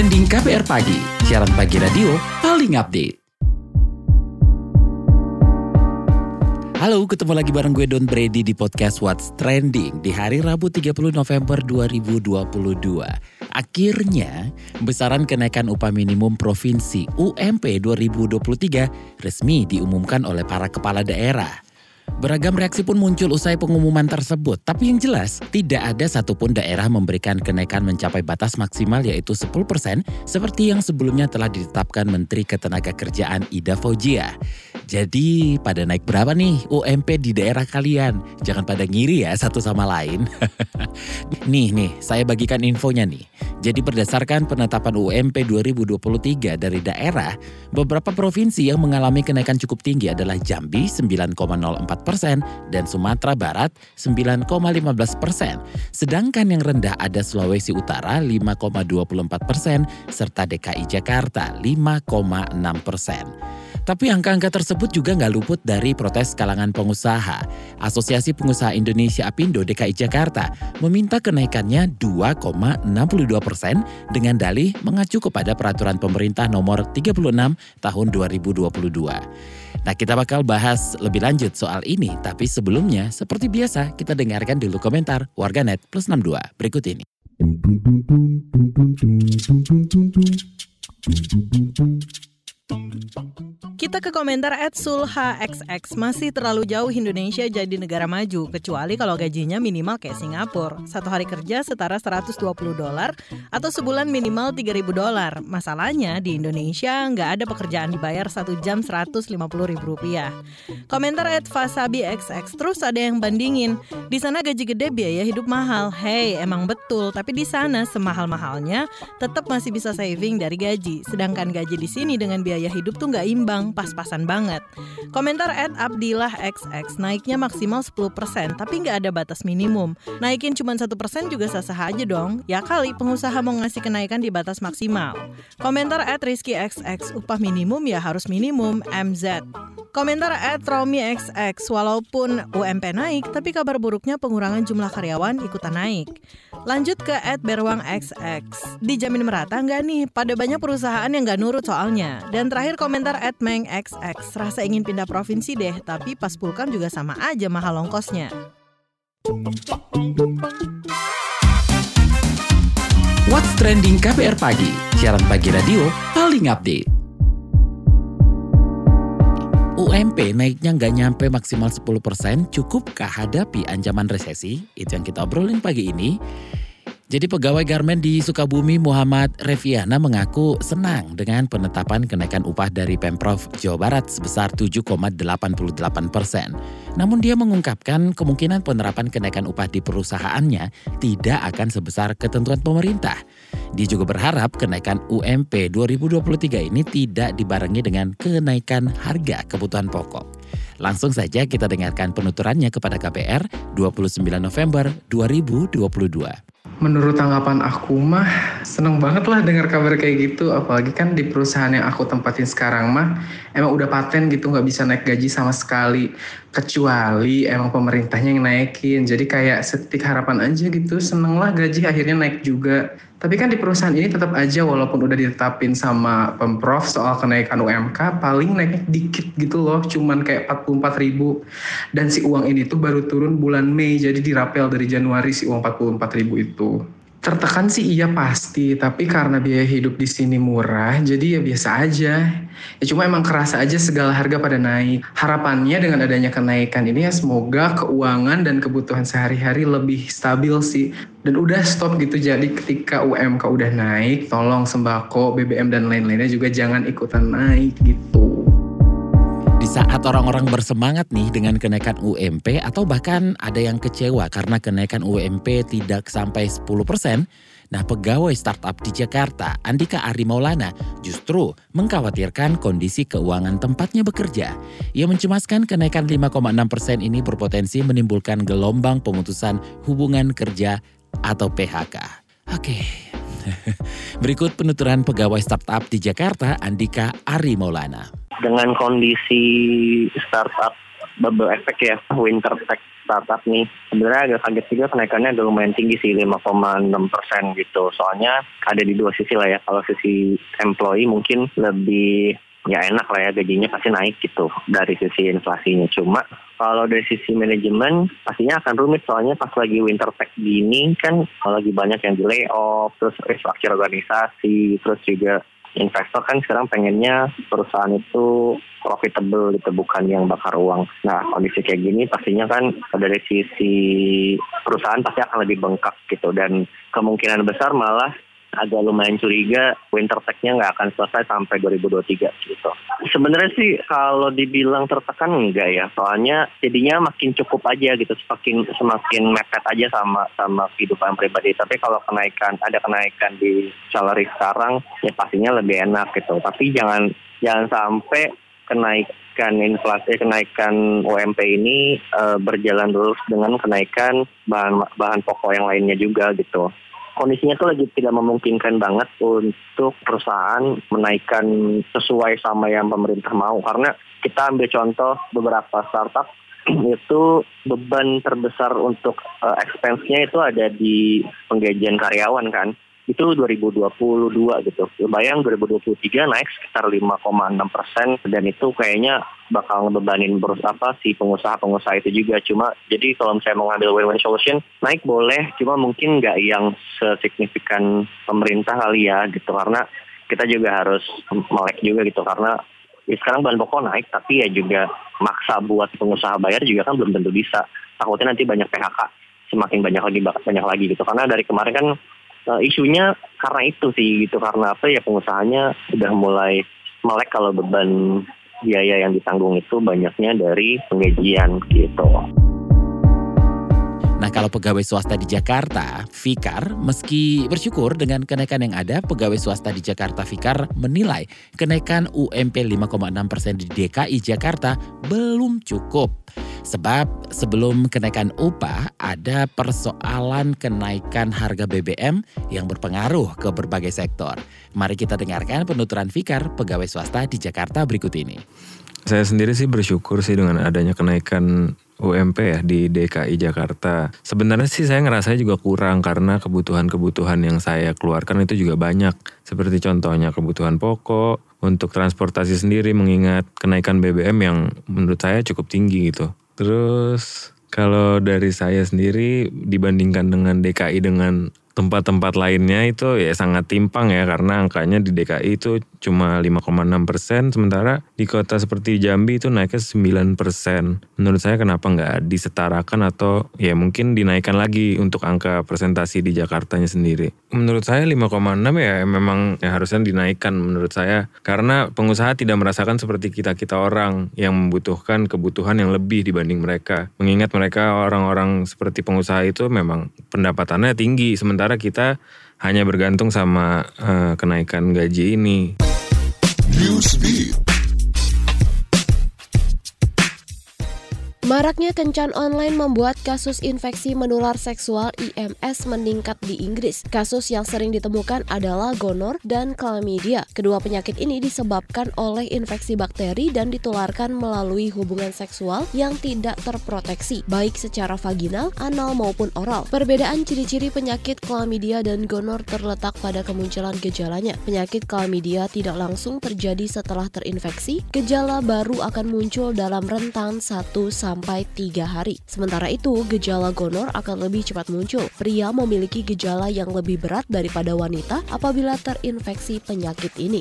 Trending KPR Pagi, siaran pagi radio paling update. Halo, ketemu lagi bareng gue Don Brady di podcast What's Trending di hari Rabu 30 November 2022. Akhirnya, besaran kenaikan upah minimum provinsi UMP 2023 resmi diumumkan oleh para kepala daerah. Beragam reaksi pun muncul usai pengumuman tersebut, tapi yang jelas tidak ada satupun daerah memberikan kenaikan mencapai batas maksimal yaitu 10% seperti yang sebelumnya telah ditetapkan Menteri Ketenagakerjaan Ida Fauzia. Jadi pada naik berapa nih UMP di daerah kalian? Jangan pada ngiri ya satu sama lain. nih nih, saya bagikan infonya nih. Jadi berdasarkan penetapan UMP 2023 dari daerah, beberapa provinsi yang mengalami kenaikan cukup tinggi adalah Jambi 9,04 persen dan Sumatera Barat 9,15 persen. Sedangkan yang rendah ada Sulawesi Utara 5,24 persen serta DKI Jakarta 5,6 persen. Tapi angka-angka tersebut juga nggak luput dari protes kalangan pengusaha. Asosiasi Pengusaha Indonesia Apindo DKI Jakarta meminta kenaikannya 2,62 persen dengan dalih mengacu kepada peraturan pemerintah nomor 36 tahun 2022. Nah kita bakal bahas lebih lanjut soal ini, tapi sebelumnya seperti biasa kita dengarkan dulu komentar warganet plus 62 berikut ini. Kita ke komentar at sulhaxx masih terlalu jauh Indonesia jadi negara maju kecuali kalau gajinya minimal kayak Singapura. Satu hari kerja setara 120 dolar atau sebulan minimal 3000 dolar. Masalahnya di Indonesia nggak ada pekerjaan dibayar satu jam 150 ribu rupiah. Komentar at fasabi xx terus ada yang bandingin. Di sana gaji gede biaya hidup mahal. Hey emang betul tapi di sana semahal-mahalnya tetap masih bisa saving dari gaji. Sedangkan gaji di sini dengan biaya hidup tuh nggak imbang, pas-pasan banget. Komentar at Abdillah XX naiknya maksimal 10% tapi nggak ada batas minimum. Naikin cuma satu persen juga sah-sah aja dong. Ya kali pengusaha mau ngasih kenaikan di batas maksimal. Komentar at Rizky XX upah minimum ya harus minimum MZ. Komentar at Romi XX walaupun UMP naik tapi kabar buruknya pengurangan jumlah karyawan ikutan naik. Lanjut ke at Berwang XX. Dijamin merata nggak nih? Pada banyak perusahaan yang nggak nurut soalnya. Dan terakhir komentar at Meng XX. Rasa ingin pindah provinsi deh, tapi pas pulkam juga sama aja mahal ongkosnya. What's Trending KPR Pagi, siaran pagi radio paling update. UMP naiknya nggak nyampe maksimal 10% cukupkah hadapi ancaman resesi? Itu yang kita obrolin pagi ini. Jadi pegawai garmen di Sukabumi Muhammad Reviana mengaku senang dengan penetapan kenaikan upah dari Pemprov Jawa Barat sebesar 7,88 persen. Namun dia mengungkapkan kemungkinan penerapan kenaikan upah di perusahaannya tidak akan sebesar ketentuan pemerintah. Dia juga berharap kenaikan UMP 2023 ini tidak dibarengi dengan kenaikan harga kebutuhan pokok. Langsung saja kita dengarkan penuturannya kepada KPR 29 November 2022 menurut tanggapan aku mah seneng banget lah dengar kabar kayak gitu. Apalagi kan di perusahaan yang aku tempatin sekarang mah emang udah paten gitu nggak bisa naik gaji sama sekali kecuali emang pemerintahnya yang naikin. Jadi kayak setik harapan aja gitu. Seneng lah gaji akhirnya naik juga. Tapi kan di perusahaan ini tetap aja walaupun udah ditetapin sama pemprov soal kenaikan UMK paling naiknya dikit gitu loh. Cuman kayak 44 ribu. Dan si uang ini tuh baru turun bulan Mei. Jadi dirapel dari Januari si uang 44 ribu itu tertekan sih iya pasti tapi karena biaya hidup di sini murah jadi ya biasa aja. Ya cuma emang kerasa aja segala harga pada naik. Harapannya dengan adanya kenaikan ini ya semoga keuangan dan kebutuhan sehari-hari lebih stabil sih. Dan udah stop gitu jadi ketika UMK udah naik tolong sembako BBM dan lain-lainnya juga jangan ikutan naik gitu saat orang-orang bersemangat nih dengan kenaikan UMP atau bahkan ada yang kecewa karena kenaikan UMP tidak sampai 10%, nah pegawai startup di Jakarta, Andika Ari Maulana, justru mengkhawatirkan kondisi keuangan tempatnya bekerja. Ia mencemaskan kenaikan 5,6% ini berpotensi menimbulkan gelombang pemutusan hubungan kerja atau PHK. Oke, Berikut penuturan pegawai startup di Jakarta, Andika Ari Maulana dengan kondisi startup bubble effect ya winter tech startup nih. Sebenarnya agak kaget juga kenaikannya agak lumayan tinggi sih 5,6 persen gitu. Soalnya ada di dua sisi lah ya. Kalau sisi employee mungkin lebih ya enak lah ya gajinya pasti naik gitu dari sisi inflasinya. Cuma kalau dari sisi manajemen pastinya akan rumit soalnya pas lagi winter pack gini kan lagi banyak yang di layoff, terus restructure organisasi, terus juga investor kan sekarang pengennya perusahaan itu profitable gitu bukan yang bakar uang. Nah kondisi kayak gini pastinya kan dari sisi perusahaan pasti akan lebih bengkak gitu dan kemungkinan besar malah agak lumayan curiga winter tech-nya nggak akan selesai sampai 2023 gitu. Sebenarnya sih kalau dibilang tertekan enggak ya, soalnya jadinya makin cukup aja gitu, semakin semakin mepet aja sama sama kehidupan pribadi. Tapi kalau kenaikan ada kenaikan di salary sekarang, ya pastinya lebih enak gitu. Tapi jangan jangan sampai kenaikan inflasi, kenaikan UMP ini uh, berjalan terus dengan kenaikan bahan bahan pokok yang lainnya juga gitu kondisinya tuh lagi tidak memungkinkan banget untuk perusahaan menaikkan sesuai sama yang pemerintah mau. Karena kita ambil contoh beberapa startup itu beban terbesar untuk uh, expense-nya itu ada di penggajian karyawan kan itu 2022 gitu. Bayang 2023 naik sekitar 5,6 persen dan itu kayaknya bakal ngebebanin berus apa si pengusaha-pengusaha itu juga. Cuma jadi kalau misalnya mau ngambil win-win solution naik boleh, cuma mungkin nggak yang sesignifikan pemerintah kali ya gitu karena kita juga harus melek juga gitu karena ya sekarang bahan pokok naik tapi ya juga maksa buat pengusaha bayar juga kan belum tentu bisa. Takutnya nanti banyak PHK semakin banyak lagi banyak lagi gitu karena dari kemarin kan uh, isunya karena itu sih gitu karena apa ya pengusahanya sudah mulai melek kalau beban biaya yang ditanggung itu banyaknya dari penggajian gitu. Nah kalau pegawai swasta di Jakarta, Fikar, meski bersyukur dengan kenaikan yang ada, pegawai swasta di Jakarta Fikar menilai kenaikan UMP 5,6% di DKI Jakarta belum cukup. Sebab sebelum kenaikan upah ada persoalan kenaikan harga BBM yang berpengaruh ke berbagai sektor. Mari kita dengarkan penuturan Fikar pegawai swasta di Jakarta berikut ini. Saya sendiri sih bersyukur sih dengan adanya kenaikan UMP ya di DKI Jakarta. Sebenarnya sih saya ngerasa juga kurang karena kebutuhan-kebutuhan yang saya keluarkan itu juga banyak. Seperti contohnya kebutuhan pokok, untuk transportasi sendiri mengingat kenaikan BBM yang menurut saya cukup tinggi gitu. Terus kalau dari saya sendiri dibandingkan dengan DKI dengan tempat-tempat lainnya itu ya sangat timpang ya karena angkanya di DKI itu cuma 5,6 persen sementara di kota seperti Jambi itu naiknya 9 persen. Menurut saya kenapa nggak disetarakan atau ya mungkin dinaikkan lagi untuk angka presentasi di Jakartanya sendiri. Menurut saya 5,6 ya memang ya harusnya dinaikkan menurut saya karena pengusaha tidak merasakan seperti kita-kita orang yang membutuhkan kebutuhan yang lebih dibanding mereka. Mengingat mereka orang-orang seperti pengusaha itu memang pendapatannya tinggi sementara sementara kita hanya bergantung sama uh, kenaikan gaji ini. Newsbeat. Maraknya kencan online membuat kasus infeksi menular seksual IMS meningkat di Inggris. Kasus yang sering ditemukan adalah gonor dan chlamydia. Kedua penyakit ini disebabkan oleh infeksi bakteri dan ditularkan melalui hubungan seksual yang tidak terproteksi, baik secara vaginal, anal maupun oral. Perbedaan ciri-ciri penyakit chlamydia dan gonor terletak pada kemunculan gejalanya. Penyakit chlamydia tidak langsung terjadi setelah terinfeksi, gejala baru akan muncul dalam rentan 1 sampai sampai 3 hari. Sementara itu, gejala gonor akan lebih cepat muncul. Pria memiliki gejala yang lebih berat daripada wanita apabila terinfeksi penyakit ini.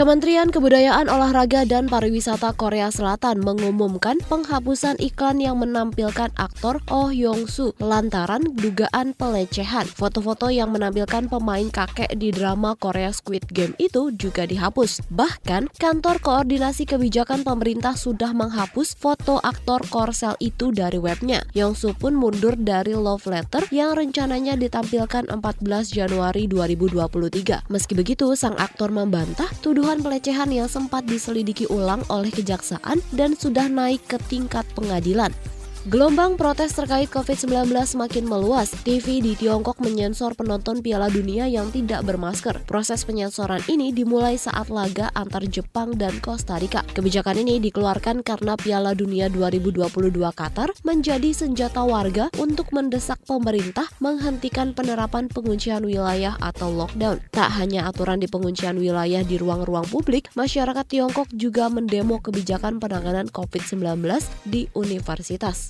Kementerian Kebudayaan Olahraga dan Pariwisata Korea Selatan mengumumkan penghapusan iklan yang menampilkan aktor Oh Yong Soo lantaran dugaan pelecehan. Foto-foto yang menampilkan pemain kakek di drama Korea Squid Game itu juga dihapus. Bahkan, kantor koordinasi kebijakan pemerintah sudah menghapus foto aktor Korsel itu dari webnya. Yong Soo pun mundur dari Love Letter yang rencananya ditampilkan 14 Januari 2023. Meski begitu, sang aktor membantah tuduhan tuduhan pelecehan yang sempat diselidiki ulang oleh kejaksaan dan sudah naik ke tingkat pengadilan. Gelombang protes terkait COVID-19 semakin meluas. TV di Tiongkok menyensor penonton Piala Dunia yang tidak bermasker. Proses penyensoran ini dimulai saat laga antar Jepang dan Costa Rica. Kebijakan ini dikeluarkan karena Piala Dunia 2022 Qatar menjadi senjata warga untuk mendesak pemerintah menghentikan penerapan penguncian wilayah atau lockdown. Tak hanya aturan di penguncian wilayah di ruang-ruang publik, masyarakat Tiongkok juga mendemo kebijakan penanganan COVID-19 di universitas.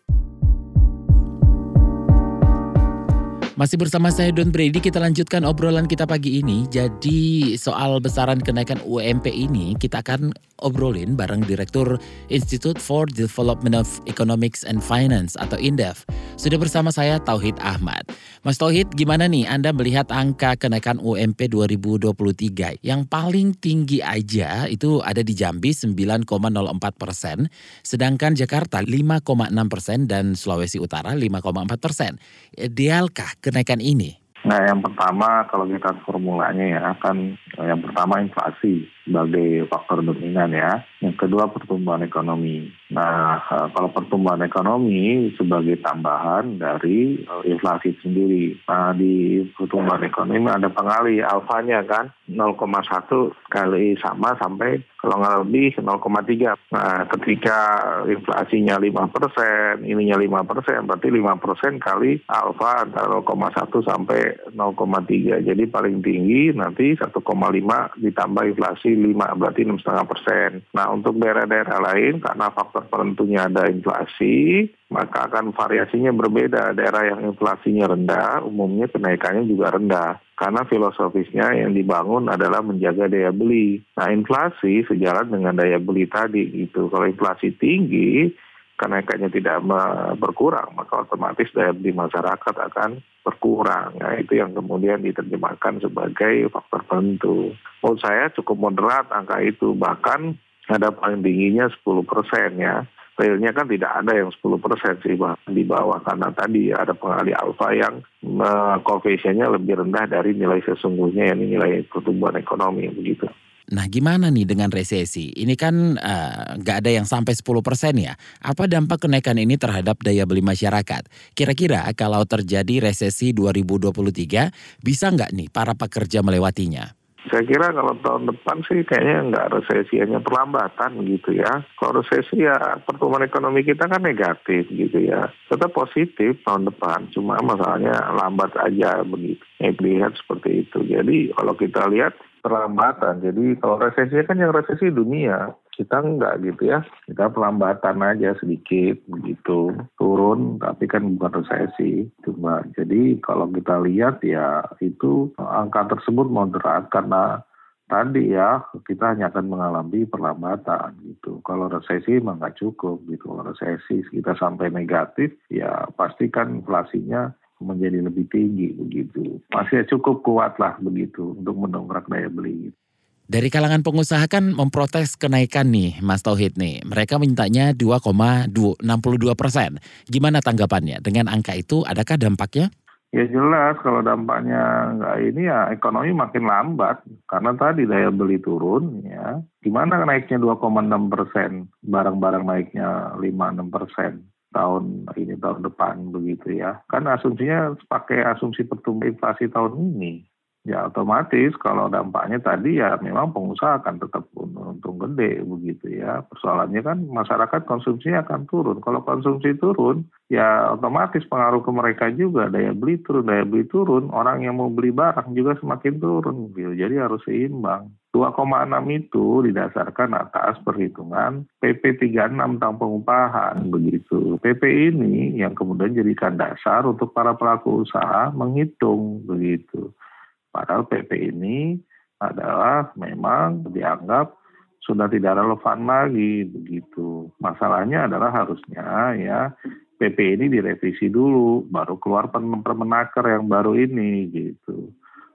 Masih bersama saya Don Brady, kita lanjutkan obrolan kita pagi ini. Jadi soal besaran kenaikan UMP ini kita akan obrolin bareng Direktur Institute for Development of Economics and Finance atau INDEF. Sudah bersama saya Tauhid Ahmad. Mas Tauhid, gimana nih Anda melihat angka kenaikan UMP 2023? Yang paling tinggi aja itu ada di Jambi 9,04 persen, sedangkan Jakarta 5,6 persen dan Sulawesi Utara 5,4 persen. Idealkah kenaikan ini? Nah, yang pertama kalau kita formulanya ya kan yang pertama inflasi sebagai faktor dominan ya. Yang kedua pertumbuhan ekonomi. Nah, eh, kalau pertumbuhan ekonomi sebagai tambahan dari eh, inflasi sendiri. Nah, di pertumbuhan ekonomi ada pengali alfanya kan 0,1 kali sama sampai kalau nggak lebih 0,3. Nah, ketika inflasinya 5 persen, ininya 5 persen, berarti 5 persen kali alfa antara 0,1 sampai 0,3. Jadi paling tinggi nanti 1,5 ditambah inflasi 5, berarti 6,5 persen. Nah, untuk daerah-daerah lain karena faktor penentunya ada inflasi, maka akan variasinya berbeda. Daerah yang inflasinya rendah, umumnya kenaikannya juga rendah karena filosofisnya yang dibangun adalah menjaga daya beli. Nah, inflasi sejalan dengan daya beli tadi itu. Kalau inflasi tinggi, kenaikannya tidak berkurang, maka otomatis daya beli masyarakat akan berkurang. Nah, itu yang kemudian diterjemahkan sebagai faktor penentu. Menurut saya cukup moderat angka itu, bahkan ada paling tingginya 10 persen ya realnya kan tidak ada yang 10 persen sih bahkan di bawah karena tadi ada pengalih alfa yang koefisiennya lebih rendah dari nilai sesungguhnya yang nilai pertumbuhan ekonomi begitu. Nah gimana nih dengan resesi? Ini kan nggak uh, ada yang sampai 10 persen ya. Apa dampak kenaikan ini terhadap daya beli masyarakat? Kira-kira kalau terjadi resesi 2023 bisa nggak nih para pekerja melewatinya? Saya kira kalau tahun depan sih kayaknya nggak resesi, hanya perlambatan gitu ya. Kalau resesi ya pertumbuhan ekonomi kita kan negatif gitu ya. Tetap positif tahun depan, cuma masalahnya lambat aja begitu. Yang dilihat seperti itu. Jadi kalau kita lihat perlambatan, jadi kalau resesi kan yang resesi dunia, kita enggak gitu ya. Kita pelambatan aja sedikit begitu. Turun tapi kan bukan resesi. Cuma jadi kalau kita lihat ya itu angka tersebut moderat karena tadi ya kita hanya akan mengalami perlambatan gitu. Kalau resesi memang nggak cukup gitu. Kalau resesi kita sampai negatif ya pastikan inflasinya menjadi lebih tinggi begitu. Masih cukup kuat lah begitu untuk mendongkrak daya beli. Dari kalangan pengusaha kan memprotes kenaikan nih Mas Tauhid nih. Mereka mintanya 2,62 persen. Gimana tanggapannya? Dengan angka itu adakah dampaknya? Ya jelas kalau dampaknya nggak ini ya ekonomi makin lambat karena tadi daya beli turun ya. Gimana naiknya 2,6 persen, barang-barang naiknya 5-6 persen tahun ini tahun depan begitu ya. Kan asumsinya pakai asumsi pertumbuhan inflasi tahun ini. Ya otomatis kalau dampaknya tadi ya memang pengusaha akan tetap untung gede begitu ya. Persoalannya kan masyarakat konsumsinya akan turun. Kalau konsumsi turun ya otomatis pengaruh ke mereka juga. Daya beli turun, daya beli turun. Orang yang mau beli barang juga semakin turun gitu. Jadi harus seimbang. 2,6 itu didasarkan atas perhitungan PP 36 tentang pengupahan begitu. PP ini yang kemudian jadikan dasar untuk para pelaku usaha menghitung begitu. Padahal PP ini adalah memang dianggap sudah tidak relevan lagi begitu. Masalahnya adalah harusnya ya PP ini direvisi dulu, baru keluar permenaker yang baru ini gitu.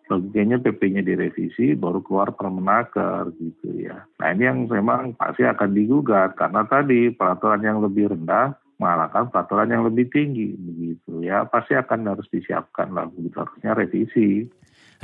Logikanya PP-nya direvisi, baru keluar permenaker gitu ya. Nah ini yang memang pasti akan digugat karena tadi peraturan yang lebih rendah mengalahkan peraturan yang lebih tinggi begitu ya pasti akan harus disiapkan lah begitu harusnya revisi.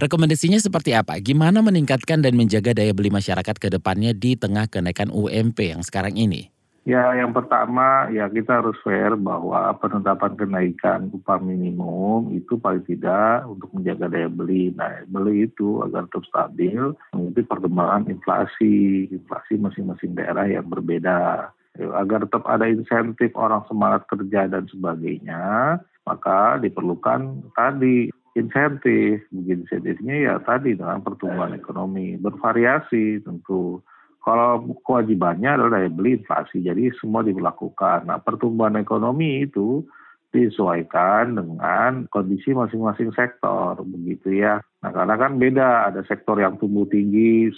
Rekomendasinya seperti apa? Gimana meningkatkan dan menjaga daya beli masyarakat ke depannya di tengah kenaikan UMP yang sekarang ini? Ya, yang pertama ya kita harus fair bahwa penetapan kenaikan upah minimum itu paling tidak untuk menjaga daya beli. Nah, beli itu agar terus stabil mengikuti perkembangan inflasi, inflasi masing-masing daerah yang berbeda. Agar tetap ada insentif orang semangat kerja dan sebagainya, maka diperlukan tadi insentif. Begini insentifnya ya tadi dengan pertumbuhan ekonomi bervariasi tentu kalau kewajibannya adalah daya beli inflasi, jadi semua diberlakukan. Nah, pertumbuhan ekonomi itu disesuaikan dengan kondisi masing-masing sektor, begitu ya. Nah, karena kan beda, ada sektor yang tumbuh tinggi,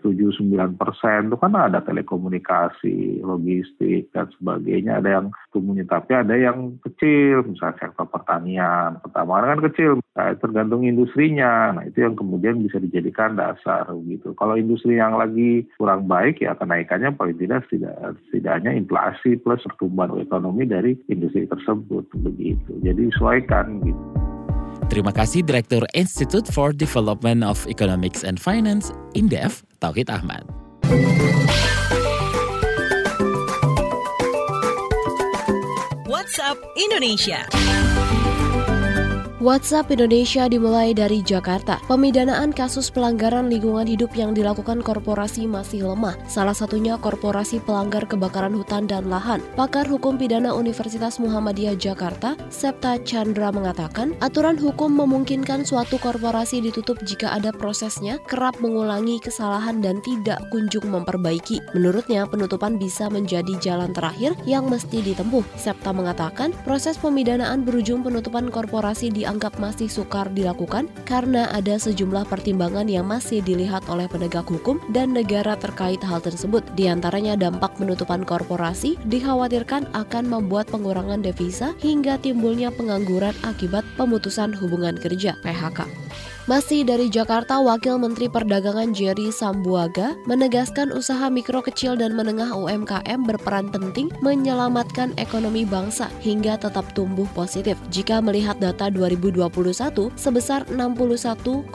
7-9 persen itu kan ada telekomunikasi, logistik dan sebagainya. Ada yang tumbuhnya tapi ada yang kecil, misalnya sektor pertanian, pertambangan kan kecil, nah, tergantung industrinya. Nah itu yang kemudian bisa dijadikan dasar gitu. Kalau industri yang lagi kurang baik ya kenaikannya paling tidak setidaknya inflasi plus pertumbuhan ekonomi dari industri tersebut begitu. Jadi sesuaikan gitu. Terima kasih Direktur Institute for Development of Economics and Finance, INDEF, Tauhid Ahmad. WhatsApp Indonesia. WhatsApp Indonesia dimulai dari Jakarta. Pemidanaan kasus pelanggaran lingkungan hidup yang dilakukan korporasi masih lemah. Salah satunya korporasi pelanggar kebakaran hutan dan lahan. Pakar Hukum Pidana Universitas Muhammadiyah Jakarta, Septa Chandra mengatakan, aturan hukum memungkinkan suatu korporasi ditutup jika ada prosesnya kerap mengulangi kesalahan dan tidak kunjung memperbaiki. Menurutnya, penutupan bisa menjadi jalan terakhir yang mesti ditempuh. Septa mengatakan, proses pemidanaan berujung penutupan korporasi di dianggap masih sukar dilakukan karena ada sejumlah pertimbangan yang masih dilihat oleh penegak hukum dan negara terkait hal tersebut. Di antaranya dampak penutupan korporasi dikhawatirkan akan membuat pengurangan devisa hingga timbulnya pengangguran akibat pemutusan hubungan kerja PHK. Masih dari Jakarta, Wakil Menteri Perdagangan Jerry Sambuaga menegaskan usaha mikro kecil dan menengah UMKM berperan penting menyelamatkan ekonomi bangsa hingga tetap tumbuh positif. Jika melihat data 2021 sebesar 61,07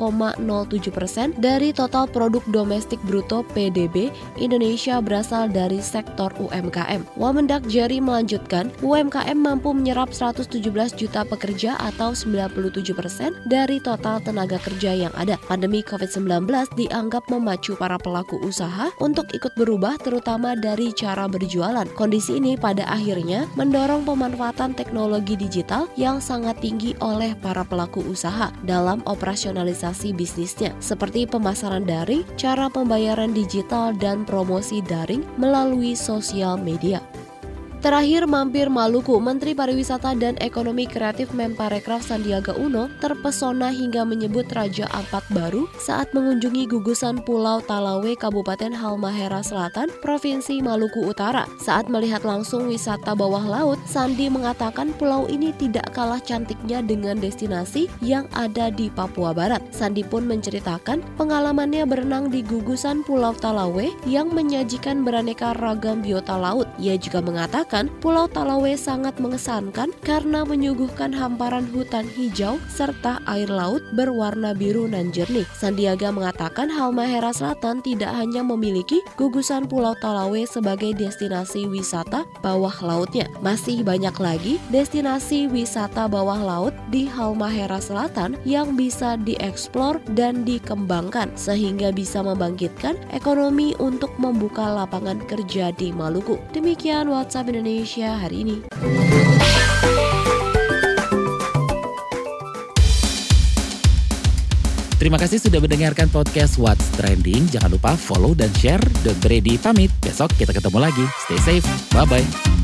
persen dari total produk domestik bruto PDB, Indonesia berasal dari sektor UMKM. Wamendak Jerry melanjutkan, UMKM mampu menyerap 117 juta pekerja atau 97 persen dari total tenaga kerja yang ada. Pandemi COVID-19 dianggap memacu para pelaku usaha untuk ikut berubah terutama dari cara berjualan. Kondisi ini pada akhirnya mendorong pemanfaatan teknologi digital yang sangat tinggi oleh para pelaku usaha dalam operasionalisasi bisnisnya seperti pemasaran daring, cara pembayaran digital dan promosi daring melalui sosial media. Terakhir mampir Maluku, Menteri Pariwisata dan Ekonomi Kreatif Menparekraf Sandiaga Uno terpesona hingga menyebut Raja Ampat baru saat mengunjungi gugusan Pulau Talawe, Kabupaten Halmahera Selatan, Provinsi Maluku Utara. Saat melihat langsung wisata bawah laut, Sandi mengatakan pulau ini tidak kalah cantiknya dengan destinasi yang ada di Papua Barat. Sandi pun menceritakan pengalamannya berenang di gugusan Pulau Talawe yang menyajikan beraneka ragam biota laut. Ia juga mengatakan mengatakan Pulau Talawe sangat mengesankan karena menyuguhkan hamparan hutan hijau serta air laut berwarna biru dan jernih. Sandiaga mengatakan Halmahera Selatan tidak hanya memiliki gugusan Pulau Talawe sebagai destinasi wisata bawah lautnya. Masih banyak lagi destinasi wisata bawah laut di Halmahera Selatan yang bisa dieksplor dan dikembangkan sehingga bisa membangkitkan ekonomi untuk membuka lapangan kerja di Maluku. Demikian WhatsApp Indonesia hari ini. Terima kasih sudah mendengarkan podcast What's Trending. Jangan lupa follow dan share. Don't ready pamit. Besok kita ketemu lagi. Stay safe. Bye-bye.